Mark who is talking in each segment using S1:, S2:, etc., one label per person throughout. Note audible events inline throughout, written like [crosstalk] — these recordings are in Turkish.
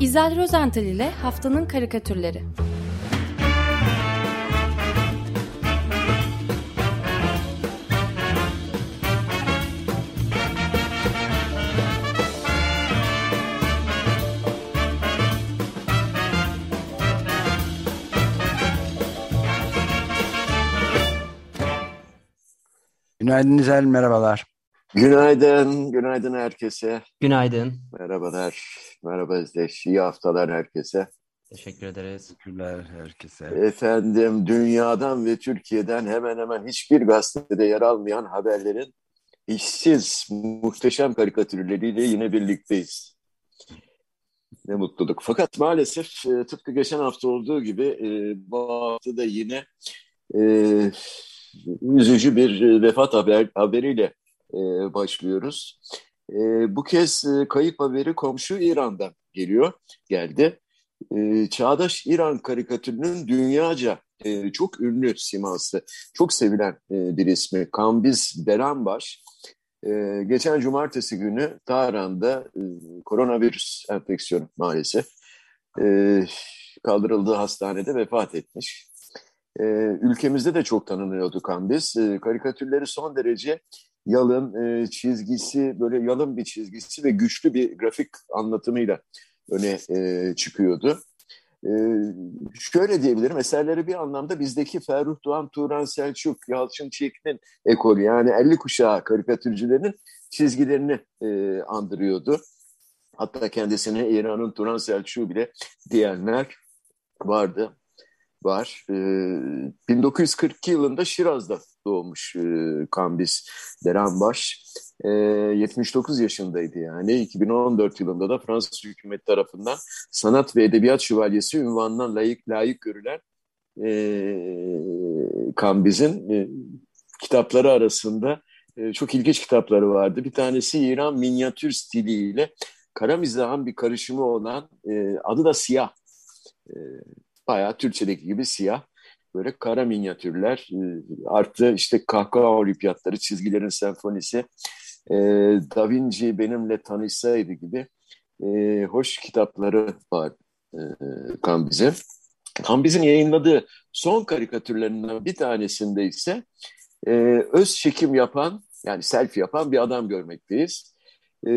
S1: İzel Rozental ile Haftanın Karikatürleri
S2: Günaydın İzel, merhabalar.
S3: Günaydın, günaydın herkese.
S4: Günaydın.
S3: Merhabalar, merhaba Özdeş. İyi haftalar herkese.
S4: Teşekkür ederiz.
S2: Teşekkürler herkese.
S3: Efendim, dünyadan ve Türkiye'den hemen hemen hiçbir gazetede yer almayan haberlerin işsiz, muhteşem karikatürleriyle yine birlikteyiz. Ne mutluluk. Fakat maalesef e, tıpkı geçen hafta olduğu gibi e, bu hafta da yine e, üzücü bir vefat haber, haberiyle e, başlıyoruz. E, bu kez e, kayıp haberi komşu İran'dan geliyor, geldi. E, çağdaş İran karikatürünün dünyaca e, çok ünlü siması, çok sevilen e, bir ismi Kambiz Beranbaş. E, geçen cumartesi günü Tahran'da e, koronavirüs enfeksiyonu maalesef e, kaldırıldığı hastanede vefat etmiş. E, ülkemizde de çok tanınıyordu Kambiz. E, karikatürleri son derece yalın e, çizgisi, böyle yalın bir çizgisi ve güçlü bir grafik anlatımıyla öne e, çıkıyordu. E, şöyle diyebilirim, eserleri bir anlamda bizdeki Ferruh Doğan, Turan Selçuk, Yalçın Çiğit'in ekolü yani 50 kuşağı karikatürcülerinin çizgilerini e, andırıyordu. Hatta kendisine İran'ın Turan Selçuk'u bile diyenler vardı, var. E, 1942 yılında Şiraz'da doğmuş e, Kambiz Deranbaş. E, 79 yaşındaydı yani. 2014 yılında da Fransız hükümeti tarafından sanat ve edebiyat şövalyesi ünvanından layık layık görülen e, Kambiz'in e, kitapları arasında e, çok ilginç kitapları vardı. Bir tanesi İran minyatür stiliyle kara mizahın bir karışımı olan e, adı da Siyah. E, bayağı Türkçedeki gibi siyah böyle kara minyatürler, e, artı işte kahkaha olimpiyatları, çizgilerin senfonisi, e, Da Vinci benimle tanışsaydı gibi e, hoş kitapları var e, Kambiz'in. Kambiz'in yayınladığı son karikatürlerinden bir tanesinde ise e, öz çekim yapan, yani selfie yapan bir adam görmekteyiz. E,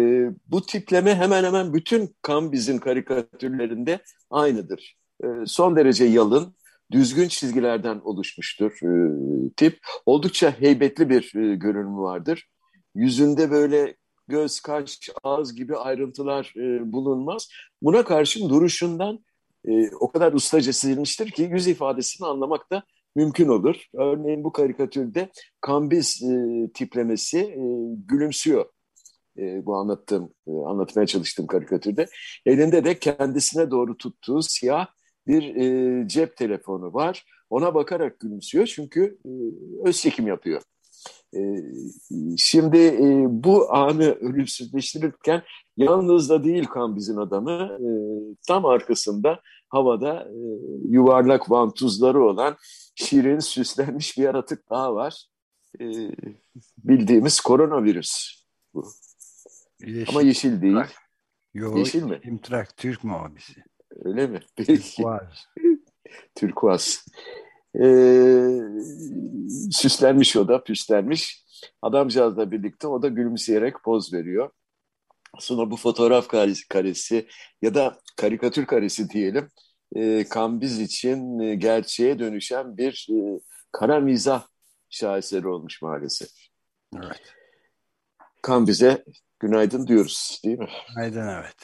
S3: bu tipleme hemen hemen bütün Kambiz'in karikatürlerinde aynıdır. E, son derece yalın, düzgün çizgilerden oluşmuştur e, tip. Oldukça heybetli bir e, görünümü vardır. Yüzünde böyle göz, kaş, ağız gibi ayrıntılar e, bulunmaz. Buna karşın duruşundan e, o kadar ustaca çizilmiştir ki yüz ifadesini anlamak da mümkün olur. Örneğin bu karikatürde kambiz e, tiplemesi e, gülümsüyor. E, bu anlattığım, e, anlatmaya çalıştığım karikatürde. Elinde de kendisine doğru tuttuğu siyah bir e, cep telefonu var. Ona bakarak gülümsüyor çünkü e, öz çekim yapıyor. E, şimdi e, bu anı ölümsüzleştirirken yalnız da değil Kambiz'in adamı e, tam arkasında havada e, yuvarlak vantuzları olan şirin süslenmiş bir yaratık daha var. E, bildiğimiz koronavirüs bu. Yeşil. Ama yeşil değil.
S2: Yo, yeşil mi? İmtrak Türk mavisi.
S3: Öyle mi? [laughs]
S2: Türkuaz.
S3: Türkuaz. Ee, süslenmiş o da, püslenmiş. Adamcağızla birlikte o da gülümseyerek poz veriyor. Sonra bu fotoğraf karesi ya da karikatür karesi diyelim, e, Kambiz için e, gerçeğe dönüşen bir e, kara mizah şaheseri olmuş maalesef.
S2: Evet.
S3: Kambiz'e günaydın diyoruz değil mi?
S2: Günaydın evet.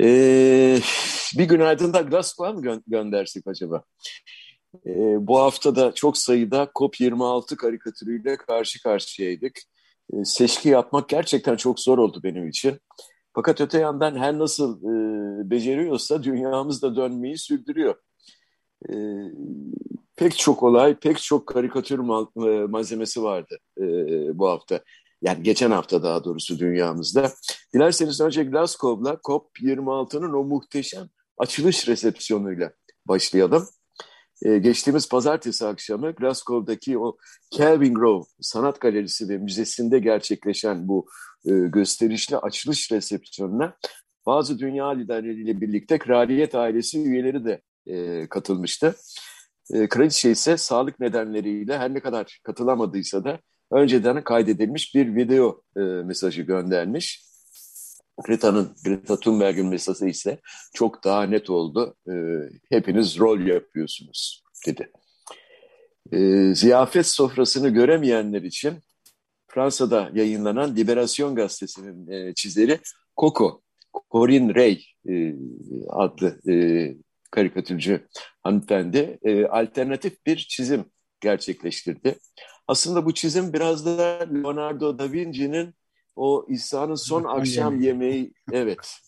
S3: Ee, bir günaydın da Glasgow'a mı gö göndersek acaba? Ee, bu hafta da çok sayıda COP26 karikatürüyle karşı karşıyaydık. Ee, seçki yapmak gerçekten çok zor oldu benim için. Fakat öte yandan her nasıl e, beceriyorsa dünyamız da dönmeyi sürdürüyor. E, pek çok olay, pek çok karikatür mal, e, malzemesi vardı e, bu hafta. Yani geçen hafta daha doğrusu dünyamızda. Dilerseniz önce Glasgow'la COP26'nın o muhteşem açılış resepsiyonuyla başlayalım. Ee, geçtiğimiz pazartesi akşamı Glasgow'daki o Kelvin Grove Sanat Galerisi ve Müzesi'nde gerçekleşen bu e, gösterişli açılış resepsiyonuna bazı dünya liderleriyle birlikte kraliyet ailesi üyeleri de e, katılmıştı. E, kraliçe ise sağlık nedenleriyle her ne kadar katılamadıysa da önceden kaydedilmiş bir video e, mesajı göndermiş. Greta'nın, Greta Thunberg'in mesajı ise çok daha net oldu. E, hepiniz rol yapıyorsunuz dedi. E, ziyafet sofrasını göremeyenler için Fransa'da yayınlanan Liberasyon gazetesinin e, çizeri Coco, Corinne Ray e, adlı e, karikatürcü hanımefendi e, alternatif bir çizim gerçekleştirdi. Aslında bu çizim biraz da Leonardo da Vinci'nin o İsa'nın son akşam yemeği evet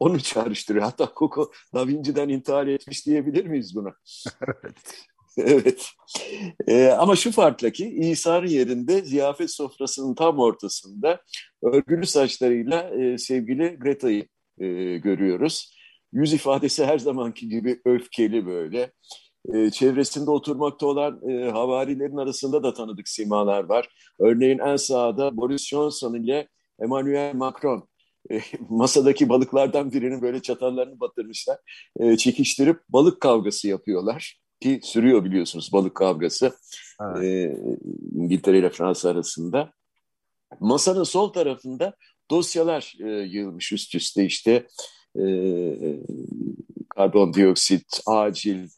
S3: onu çağrıştırıyor. Hatta Coco Da Vinci'den intihar etmiş diyebilir miyiz buna? [laughs] evet. evet. Ee, ama şu farkla ki İsa'nın yerinde ziyafet sofrasının tam ortasında örgülü saçlarıyla e, sevgili Greta'yı e, görüyoruz. Yüz ifadesi her zamanki gibi öfkeli böyle. E, çevresinde oturmakta olan e, havarilerin arasında da tanıdık simalar var. Örneğin en sağda Boris Johnson ile Emmanuel Macron e, [laughs] masadaki balıklardan birinin böyle çatallarını batırmışlar. E, çekiştirip balık kavgası yapıyorlar ki sürüyor biliyorsunuz balık kavgası evet. e, İngiltere ile Fransa arasında. Masanın sol tarafında dosyalar e, yığılmış üst üste işte e, karbondioksit, acil,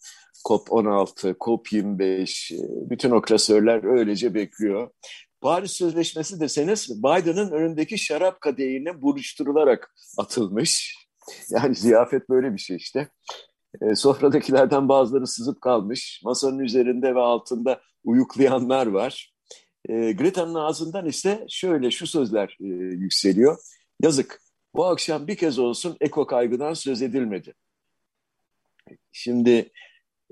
S3: COP16, COP25 e, bütün o klasörler öylece bekliyor. Paris Sözleşmesi deseniz Biden'ın önündeki şarap kadehine buruşturularak atılmış. Yani ziyafet böyle bir şey işte. E, sofradakilerden bazıları sızıp kalmış. Masanın üzerinde ve altında uyuklayanlar var. E, Greta'nın ağzından ise şöyle şu sözler e, yükseliyor. Yazık, bu akşam bir kez olsun eko kaygıdan söz edilmedi. Şimdi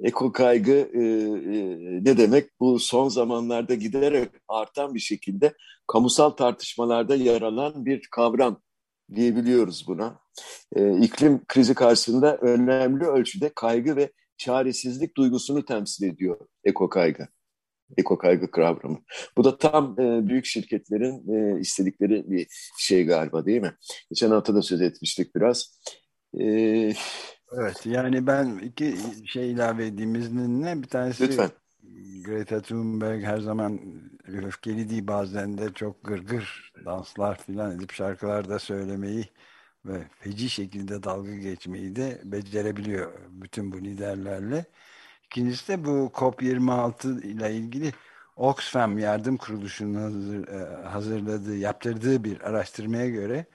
S3: eko kaygı e, e, ne demek? Bu son zamanlarda giderek artan bir şekilde kamusal tartışmalarda yer alan bir kavram diyebiliyoruz buna. E, iklim krizi karşısında önemli ölçüde kaygı ve çaresizlik duygusunu temsil ediyor eko kaygı. Eko kaygı kavramı. Bu da tam e, büyük şirketlerin e, istedikleri bir şey galiba değil mi? Geçen hafta da söz etmiştik biraz. E,
S2: evet yani ben iki şey ilave edeyim izninle. Bir tanesi
S3: Lütfen.
S2: Greta Thunberg her zaman öfkeli değil bazen de çok gırgır danslar filan edip şarkılar da söylemeyi ve feci şekilde dalga geçmeyi de becerebiliyor bütün bu liderlerle. İkincisi de bu COP26 ile ilgili Oxfam Yardım Kuruluşu'nun hazır, e, hazırladığı, yaptırdığı bir araştırmaya göre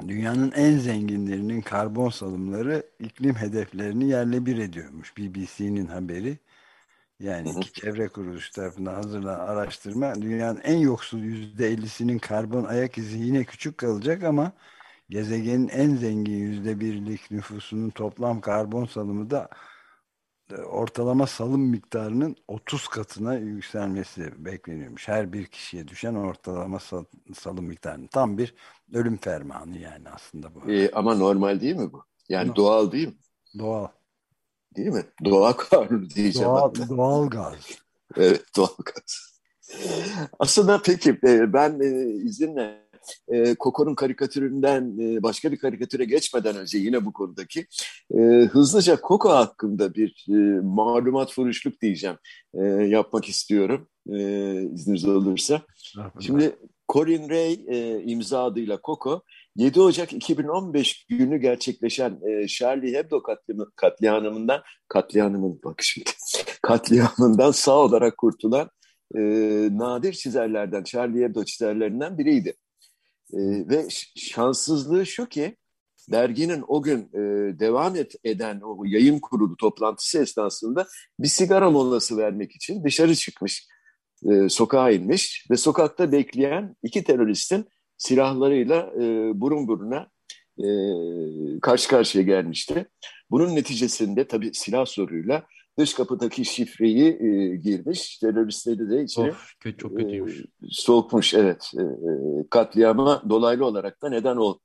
S2: dünyanın en zenginlerinin karbon salımları iklim hedeflerini yerle bir ediyormuş. BBC'nin haberi. Yani iki çevre kuruluşu tarafından hazırlanan araştırma dünyanın en yoksul yüzde ellisinin karbon ayak izi yine küçük kalacak ama gezegenin en zengin yüzde birlik nüfusunun toplam karbon salımı da ortalama salım miktarının 30 katına yükselmesi bekleniyormuş. Her bir kişiye düşen ortalama salım miktarının tam bir ölüm fermanı yani aslında bu.
S3: Ee, ama normal değil mi bu? Yani no. doğal değil mi?
S2: Doğal.
S3: Değil mi? Doğal kanunu [laughs] diyeceğim.
S2: Doğal, doğal gaz.
S3: evet doğal gaz. Aslında peki e, ben e, izinle e, Koko'nun karikatüründen e, başka bir karikatüre geçmeden önce yine bu konudaki e, hızlıca Koko hakkında bir e, malumat furuşluk diyeceğim e, yapmak istiyorum e, izniniz olursa. Şimdi Corin Ray e, imza adıyla Koko 7 Ocak 2015 günü gerçekleşen e, Charlie Hebdo katliamı, katliamından katliamının bak şimdi [laughs] katliamından sağ olarak kurtulan e, nadir çizerlerden Charlie Hebdo çizerlerinden biriydi. E, ve şanssızlığı şu ki derginin o gün e, devam et, eden o yayın kurulu toplantısı esnasında bir sigara molası vermek için dışarı çıkmış, e, sokağa inmiş ve sokakta bekleyen iki teröristin silahlarıyla e, burun buruna e, karşı karşıya gelmişti. Bunun neticesinde tabii silah soruyla dış kapıdaki şifreyi e, girmiş. Teröristleri de içeri of,
S4: çok kötüymüş.
S3: E, sokmuş. Evet. E, katliama dolaylı olarak da neden ol,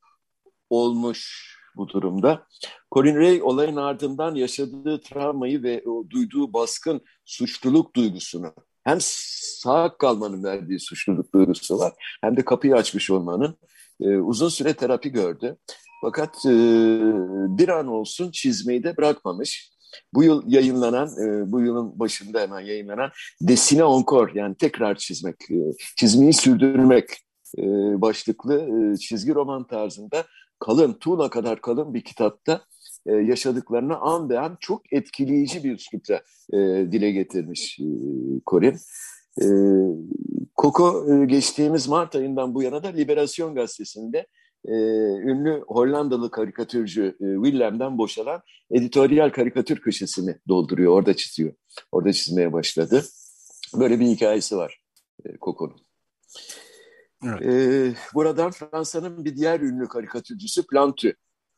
S3: olmuş bu durumda. Colin Ray olayın ardından yaşadığı travmayı ve o duyduğu baskın suçluluk duygusunu hem sağ kalmanın verdiği suçluluk duygusu var hem de kapıyı açmış olmanın e, uzun süre terapi gördü. Fakat e, bir an olsun çizmeyi de bırakmamış. Bu yıl yayınlanan, e, bu yılın başında hemen yayınlanan Desine Encore yani tekrar çizmek, e, çizmeyi sürdürmek e, başlıklı çizgi roman tarzında kalın, tuğla kadar kalın bir kitapta yaşadıklarını an be an çok etkileyici bir üslupla dile getirmiş e, Corin. E, geçtiğimiz Mart ayından bu yana da Liberasyon gazetesinde e, ünlü Hollandalı karikatürcü e, Willem'den boşalan editoryal karikatür köşesini dolduruyor. Orada çiziyor. Orada çizmeye başladı. Böyle bir hikayesi var e, Coco'nun. Evet. E, buradan Fransa'nın bir diğer ünlü karikatürcüsü Plantu.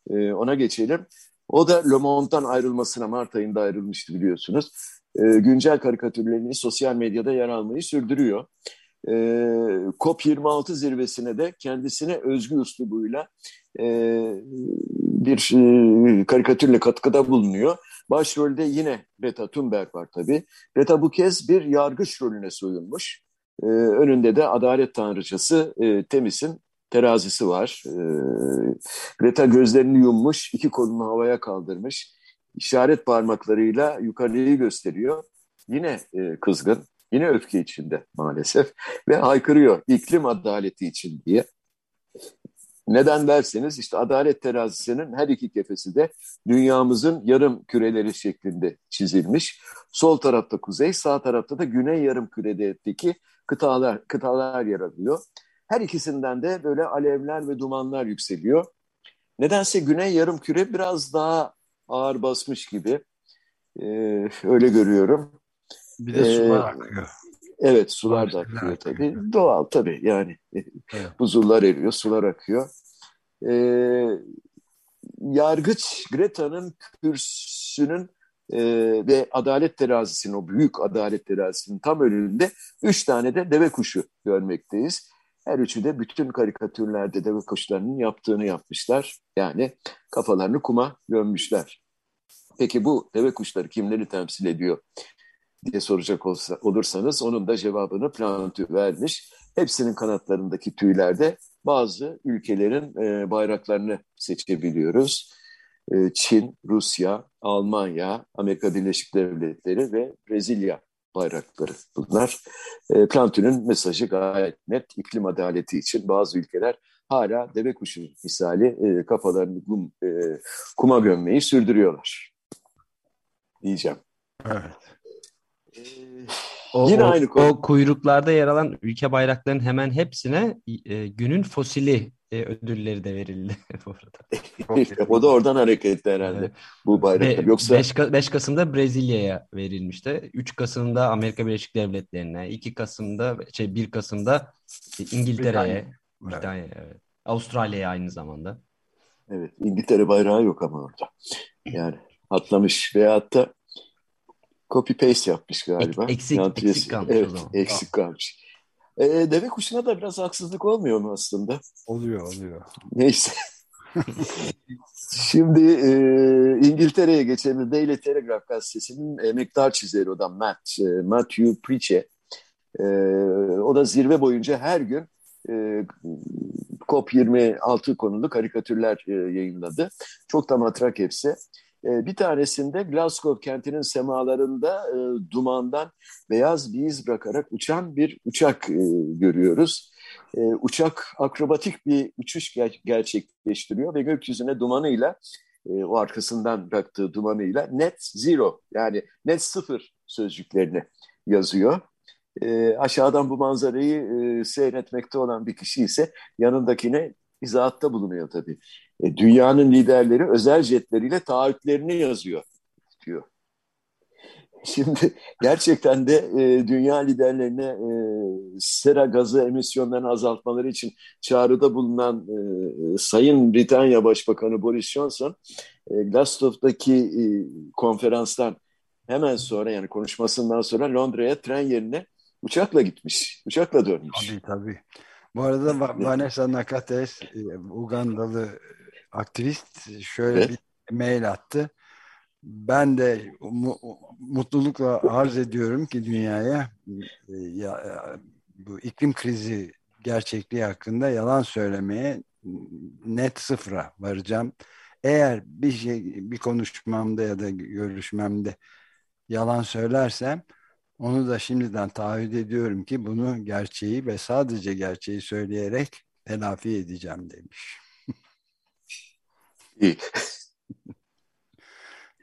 S3: E, ona geçelim. O da Le Monde'dan ayrılmasına Mart ayında ayrılmıştı biliyorsunuz. E, güncel karikatürlerini sosyal medyada yer almayı sürdürüyor. E, COP26 zirvesine de kendisine özgü üslubuyla e, bir e, karikatürle katkıda bulunuyor. Başrolde yine Greta Thunberg var tabii. Greta bu kez bir yargıç rolüne soyunmuş. E, önünde de adalet tanrıçası e, Temis'in terazisi var. E, Greta gözlerini yummuş, iki kolunu havaya kaldırmış. işaret parmaklarıyla yukarıyı gösteriyor. Yine e, kızgın, yine öfke içinde maalesef ve haykırıyor iklim adaleti için diye. Neden derseniz işte adalet terazisinin her iki kefesi de dünyamızın yarım küreleri şeklinde çizilmiş. Sol tarafta kuzey, sağ tarafta da güney yarım küredeki kıtalar, kıtalar yer alıyor. Her ikisinden de böyle alevler ve dumanlar yükseliyor. Nedense güney yarım küre biraz daha ağır basmış gibi. Ee, öyle görüyorum.
S2: Bir de ee, sular akıyor.
S3: Evet sular da akıyor tabii. Doğal tabii yani. Evet. [laughs] Buzullar eriyor, sular akıyor. Ee, yargıç Greta'nın kürsünün e, ve adalet terazisinin, o büyük adalet terazisinin tam önünde üç tane de deve kuşu görmekteyiz. Her üçü de bütün karikatürlerde deve kuşlarının yaptığını yapmışlar. Yani kafalarını kuma gömmüşler. Peki bu deve kuşları kimleri temsil ediyor diye soracak olsa, olursanız onun da cevabını Plantü vermiş. Hepsinin kanatlarındaki tüylerde bazı ülkelerin e, bayraklarını seçebiliyoruz. E, Çin, Rusya, Almanya, Amerika Birleşik Devletleri ve Brezilya bayrakları bunlar. E, Plantün'ün mesajı gayet net. İklim adaleti için bazı ülkeler hala deve kuşu misali e, kafalarını kum, e, kuma gömmeyi sürdürüyorlar. Diyeceğim.
S2: Evet.
S4: Ee, o, Yine o, aynı konu. O kuyruklarda yer alan ülke bayraklarının hemen hepsine e, günün fosili e, ödülleri de verildi [laughs] bu
S3: arada. [laughs] o da oradan hareketli herhalde evet. bu bayraklar.
S4: Yoksa 5, 5 Kasım'da Brezilya'ya verilmişti. 3 Kasım'da Amerika Birleşik Devletleri'ne, 2 Kasım'da şey 1 Kasım'da İngiltere'ye, Britanya, evet. Avustralya'ya aynı zamanda.
S3: Evet, İngiltere bayrağı yok ama orada. Yani atlamış veya hatta copy paste yapmış galiba.
S4: Eksik, eksik kalmış
S3: evet,
S4: o zaman.
S3: Eksik kalmış. E, deve kuşuna da biraz haksızlık olmuyor mu aslında?
S2: Oluyor, oluyor.
S3: Neyse. [laughs] Şimdi e, İngiltere'ye geçelim. Daily Telegraph gazetesinin emektar çizeri o da Matt, e, Matthew Preach'e. E, o da zirve boyunca her gün e, COP26 konulu karikatürler e, yayınladı. Çok da matrak hepsi. Ee, bir tanesinde Glasgow kentinin semalarında e, dumandan beyaz bir iz bırakarak uçan bir uçak e, görüyoruz. E, uçak akrobatik bir uçuş ger gerçekleştiriyor ve gökyüzüne dumanıyla, e, o arkasından bıraktığı dumanıyla net zero yani net sıfır sözcüklerini yazıyor. E, aşağıdan bu manzarayı e, seyretmekte olan bir kişi ise yanındakine izahatta bulunuyor tabii. E, dünyanın liderleri özel jetleriyle taahhütlerini yazıyor diyor. Şimdi gerçekten de e, dünya liderlerine e, sera gazı emisyonlarını azaltmaları için çağrıda bulunan e, Sayın Britanya Başbakanı Boris Johnson e, Glasgow'daki e, konferanstan hemen sonra yani konuşmasından sonra Londra'ya tren yerine uçakla gitmiş. Uçakla dönmüş.
S2: Tabii tabii. Bu arada Vanessa Nakates, e, Ugandalı aktivist şöyle evet. bir mail attı. Ben de mu mutlulukla arz ediyorum ki dünyaya e, ya, e, bu iklim krizi gerçekliği hakkında yalan söylemeye net sıfıra varacağım. Eğer bir şey bir konuşmamda ya da görüşmemde yalan söylersem onu da şimdiden taahhüt ediyorum ki bunu gerçeği ve sadece gerçeği söyleyerek telafi edeceğim demiş.
S3: İyi. [laughs]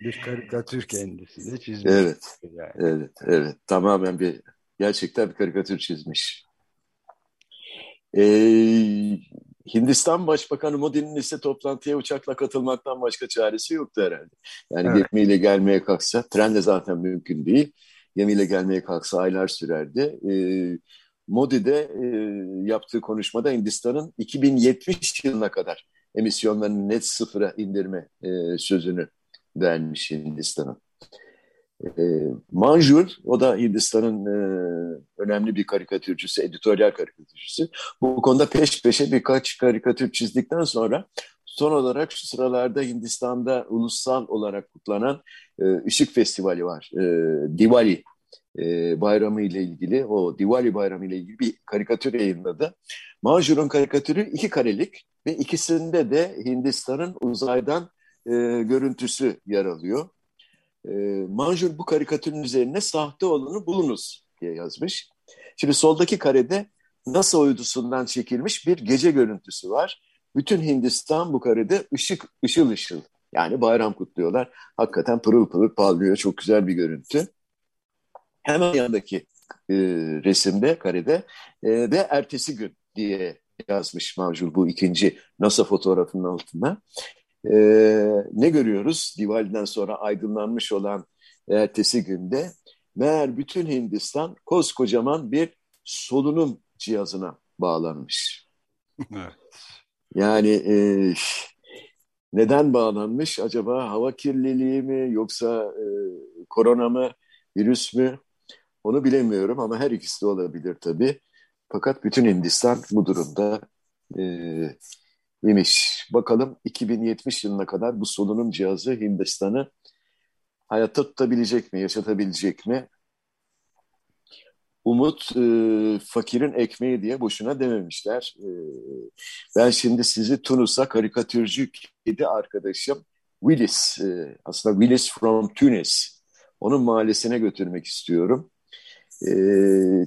S2: bir karikatür kendisi de çizmiş.
S3: Evet, yani. evet, evet. Tamamen bir, gerçekten bir karikatür çizmiş. Ee, Hindistan Başbakanı Modi'nin ise toplantıya uçakla katılmaktan başka çaresi yoktu herhalde. Yani evet. gemiyle gelmeye kalksa, tren de zaten mümkün değil. Gemiyle gelmeye kalksa aylar sürerdi. Ee, Modi de e, yaptığı konuşmada Hindistan'ın 2070 yılına kadar emisyonlarını net sıfıra indirme e, sözünü vermiş Hindistan'ın. E, Manjul, o da Hindistan'ın e, önemli bir karikatürcüsü, editoryal karikatürcüsü. Bu konuda peş peşe birkaç karikatür çizdikten sonra son olarak şu sıralarda Hindistan'da ulusal olarak kutlanan e, Işık Festivali var. E, Diwali e, bayramı ile ilgili, o Diwali bayramı ile ilgili bir karikatür yayınladı. Manjur'un karikatürü iki karelik ve ikisinde de Hindistan'ın uzaydan e, görüntüsü yer alıyor. E, Manjur bu karikatürün üzerine sahte olanı bulunuz diye yazmış. Şimdi soldaki karede NASA uydusundan çekilmiş bir gece görüntüsü var. Bütün Hindistan bu karede ışık ışıl ışıl. Yani bayram kutluyorlar. Hakikaten pırıl pırıl parlıyor. Çok güzel bir görüntü. Hemen yanındaki e, resimde, karede e, ve ertesi gün diye yazmış Mavcul bu ikinci NASA fotoğrafının altına. E, ne görüyoruz? Diwali'den sonra aydınlanmış olan ertesi günde meğer bütün Hindistan koskocaman bir solunum cihazına bağlanmış. Evet. Yani e, neden bağlanmış? Acaba hava kirliliği mi yoksa e, korona mı, virüs mü? Onu bilemiyorum ama her ikisi de olabilir tabii. Fakat bütün Hindistan bu durumda e, imiş. Bakalım 2070 yılına kadar bu solunum cihazı Hindistan'ı hayatta tutabilecek mi, yaşatabilecek mi? Umut e, fakirin ekmeği diye boşuna dememişler. E, ben şimdi sizi Tunus'a karikatürcü kedi arkadaşım Willis, e, aslında Willis from Tunis, onun mahallesine götürmek istiyorum e,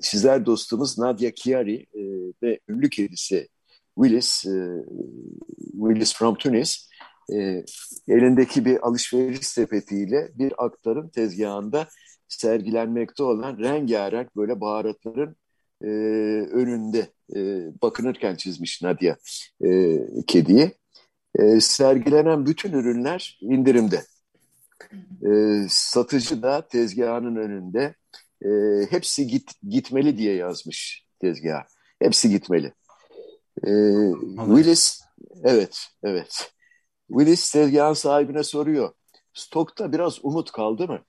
S3: çizer dostumuz Nadia Chiari e, ve ünlü kedisi Willis, e, Willis from Tunis e, elindeki bir alışveriş sepetiyle bir aktarın tezgahında sergilenmekte olan rengarenk böyle baharatların e, önünde e, bakınırken çizmiş Nadia e, kediyi. E, sergilenen bütün ürünler indirimde. E, satıcı da tezgahının önünde e, hepsi git, gitmeli diye yazmış tezgah. Hepsi gitmeli. E, Willis, evet, evet. Willis tezgahın sahibine soruyor. Stokta biraz umut kaldı mı?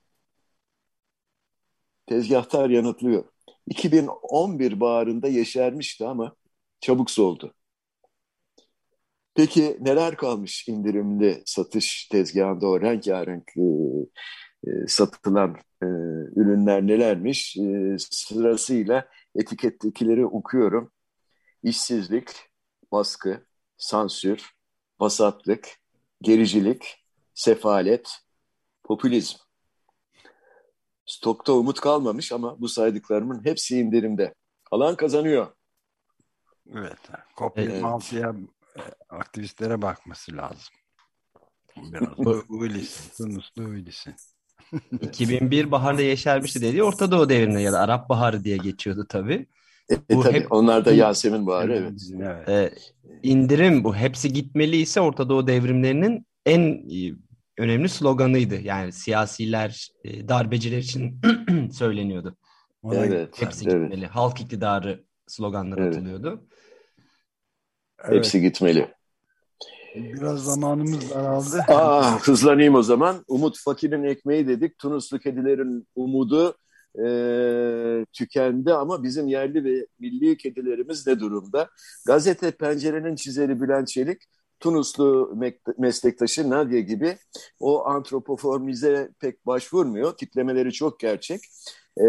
S3: Tezgahtar yanıtlıyor. 2011 baharında yeşermişti ama çabuk soldu. Peki neler kalmış indirimli satış tezgahında o rengarenk e, e, satılan e, ürünler nelermiş? E, sırasıyla etikettekileri okuyorum. İşsizlik, baskı, sansür, vasatlık, gericilik, sefalet, popülizm. Stokta umut kalmamış ama bu saydıklarımın hepsi indirimde. Alan kazanıyor.
S2: Evet. Kopya evet. mafya e, aktivistlere bakması lazım. Biraz Willis, Tunuslu Willis'in.
S4: 2001 baharda yeşermişti dedi. Orta Doğu devrinde ya da Arap Baharı diye geçiyordu tabii.
S3: E, bu tabii hep, onlar da Yasemin Baharı evet.
S4: evet. E, indirim bu. Hepsi gitmeli ise Orta Doğu devrimlerinin en e, önemli sloganıydı. Yani siyasiler, e, darbeciler için [clears throat] söyleniyordu.
S3: Evet.
S4: Hepsi evet. gitmeli. Halk iktidarı sloganları evet. atılıyordu.
S3: Evet. Hepsi gitmeli.
S2: Biraz zamanımız daraldı.
S3: Aa, hızlanayım o zaman. Umut Fakir'in ekmeği dedik. Tunuslu kedilerin umudu e, tükendi ama bizim yerli ve milli kedilerimiz ne durumda? Gazete Pencere'nin çizeri Bülent Çelik, Tunuslu meslektaşı Nadia gibi o antropoformize pek başvurmuyor. Tiplemeleri çok gerçek. E,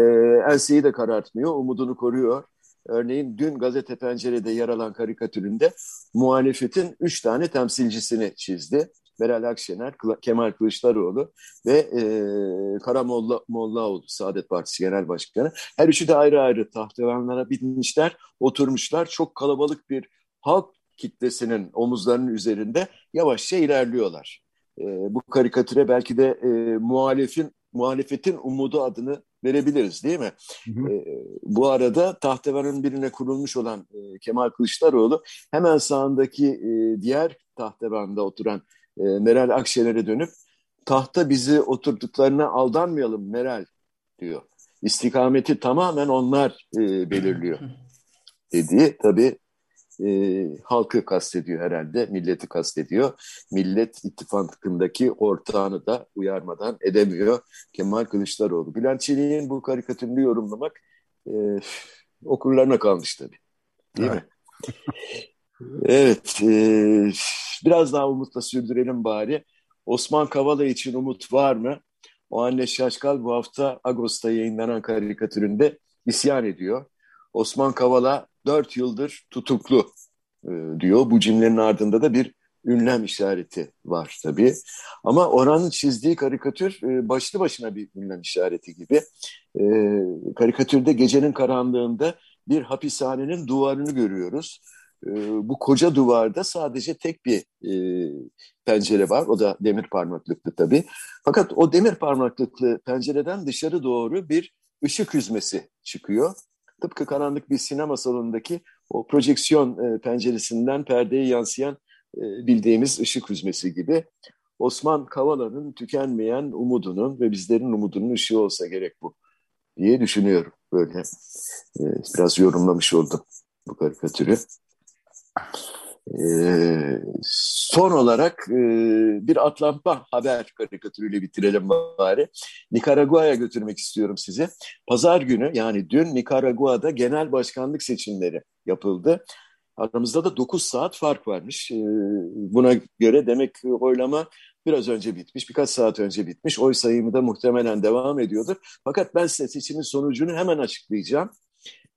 S3: enseyi de karartmıyor, umudunu koruyor. Örneğin dün gazete pencerede yer alan karikatüründe muhalefetin üç tane temsilcisini çizdi. Meral Akşener, Kemal Kılıçdaroğlu ve e, Kara Molla, Mollaoğlu Saadet Partisi Genel Başkanı. Her üçü de ayrı ayrı tahtevanlara binmişler, oturmuşlar. Çok kalabalık bir halk kitlesinin omuzlarının üzerinde yavaşça ilerliyorlar. E, bu karikatüre belki de e, muhalefin muhalefetin umudu adını verebiliriz değil mi? Hı hı. E, bu arada tahtevanın birine kurulmuş olan e, Kemal Kılıçdaroğlu hemen sağındaki e, diğer tahtevanda oturan e, Meral Akşener'e dönüp tahta bizi oturduklarına aldanmayalım Meral diyor. İstikameti tamamen onlar e, belirliyor dediği tabii e, halkı kastediyor herhalde, milleti kastediyor. Millet ittifakındaki ortağını da uyarmadan edemiyor Kemal Kılıçdaroğlu. Bülent Çelik'in bu karikatürünü yorumlamak e, okurlarına kalmış tabii. Değil evet. mi? evet, e, biraz daha umutla sürdürelim bari. Osman Kavala için umut var mı? O anne Şaşkal bu hafta Ağustos'ta yayınlanan karikatüründe isyan ediyor. Osman Kavala dört yıldır tutuklu e, diyor. Bu cümlenin ardında da bir ünlem işareti var tabii. Ama Orhan'ın çizdiği karikatür e, başlı başına bir ünlem işareti gibi. E, karikatürde gecenin karanlığında bir hapishanenin duvarını görüyoruz. Bu koca duvarda sadece tek bir pencere var. O da demir parmaklıklı tabii. Fakat o demir parmaklıklı pencereden dışarı doğru bir ışık hüzmesi çıkıyor. Tıpkı karanlık bir sinema salonundaki o projeksiyon e, penceresinden perdeye yansıyan e, bildiğimiz ışık hüzmesi gibi. Osman Kavala'nın tükenmeyen umudunun ve bizlerin umudunun ışığı olsa gerek bu diye düşünüyorum. Böyle e, biraz yorumlamış oldum bu karikatürü. Ee, son olarak e, bir atlanma haber karikatürüyle bitirelim bari. Nikaragua'ya götürmek istiyorum sizi. Pazar günü yani dün Nikaragua'da genel başkanlık seçimleri yapıldı. Aramızda da 9 saat fark varmış. Ee, buna göre demek ki oylama biraz önce bitmiş, birkaç saat önce bitmiş. Oy sayımı da muhtemelen devam ediyordur. Fakat ben size seçimin sonucunu hemen açıklayacağım.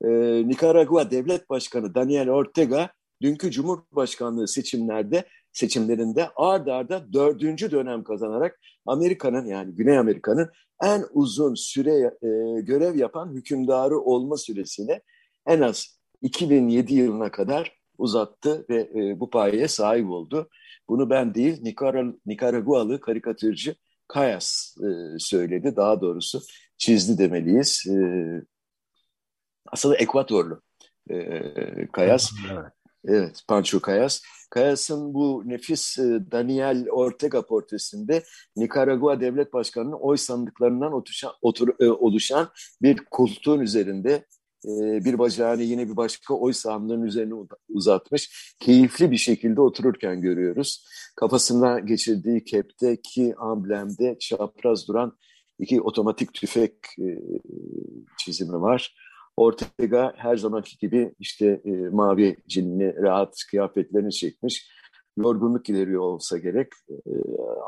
S3: Ee, Nikaragua Devlet Başkanı Daniel Ortega dünkü Cumhurbaşkanlığı seçimlerde seçimlerinde ard arda dördüncü dönem kazanarak Amerika'nın yani Güney Amerika'nın en uzun süre e, görev yapan hükümdarı olma süresini en az 2007 yılına kadar uzattı ve e, bu payeye sahip oldu. Bunu ben değil Nikaragualı karikatürcü Kayas e, söyledi. Daha doğrusu çizdi demeliyiz. E, aslında Ekvatorlu e, Kayas. Evet. Evet, Pancho Kayas. Kayas'ın bu nefis e, Daniel Ortega portresinde Nikaragua Devlet Başkanı'nın oy sandıklarından otuşan, otur, e, oluşan bir koltuğun üzerinde e, bir bacağını yine bir başka oy sandığının üzerine uzatmış. Keyifli bir şekilde otururken görüyoruz. Kafasında geçirdiği kepteki amblemde çapraz duran iki otomatik tüfek çizimi var Ortega her zamanki gibi işte e, mavi cinli rahat kıyafetlerini çekmiş. Yorgunluk ileriyor olsa gerek. E,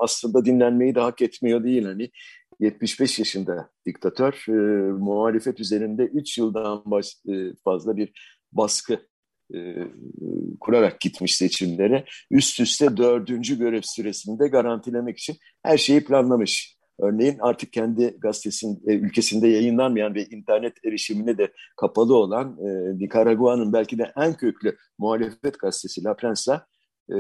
S3: aslında dinlenmeyi de hak etmiyor değil. Hani 75 yaşında diktatör e, muhalefet üzerinde 3 yıldan baş, e, fazla bir baskı e, kurarak gitmiş seçimlere. Üst üste dördüncü görev süresinde garantilemek için her şeyi planlamış. Örneğin artık kendi gazetesinin e, ülkesinde yayınlanmayan ve internet erişimine de kapalı olan e, Nikaragua'nın belki de en köklü muhalefet gazetesi La Prensa e,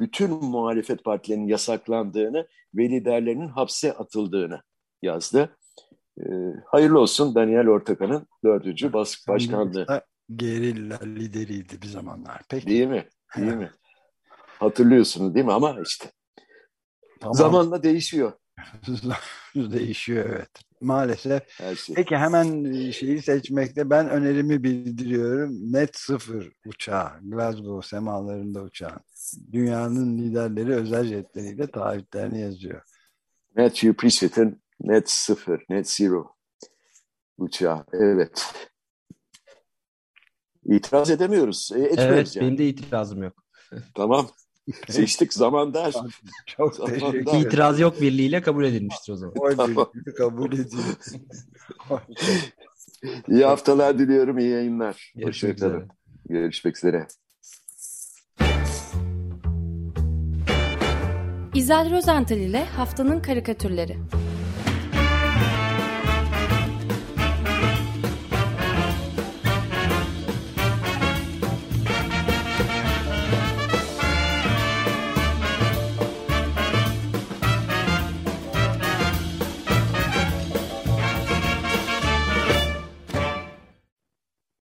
S3: bütün muhalefet partilerinin yasaklandığını ve liderlerinin hapse atıldığını yazdı. E, hayırlı olsun Daniel Ortaka'nın dördüncü bas başkanlığı.
S2: Gerilla lideriydi bir zamanlar.
S3: Peki. Değil mi? Değil mi? Hatırlıyorsunuz değil mi? Ama işte tamam. zamanla değişiyor. [laughs]
S2: Değişiyor evet. Maalesef. Şey. Peki hemen e, şeyi seçmekte ben önerimi bildiriyorum. Net sıfır uçağı. Glasgow semalarında uçağın. Dünyanın liderleri özel jetleriyle taahhütlerini yazıyor.
S3: Matthew Priest'in net sıfır, net zero uçağı. Evet. İtiraz edemiyoruz. E,
S4: evet, yani. benim de itirazım yok.
S3: Tamam. [laughs] Seçtik zaman der.
S4: Çok zaman teşekkür. İtiraz yok birliğiyle kabul edilmiştir o zaman.
S2: tamam. kabul edildi. [laughs]
S3: iyi haftalar diliyorum, iyi yayınlar.
S4: Görüşmek üzere.
S3: Görüşmek üzere.
S1: İzel Rozental ile Haftanın Karikatürleri.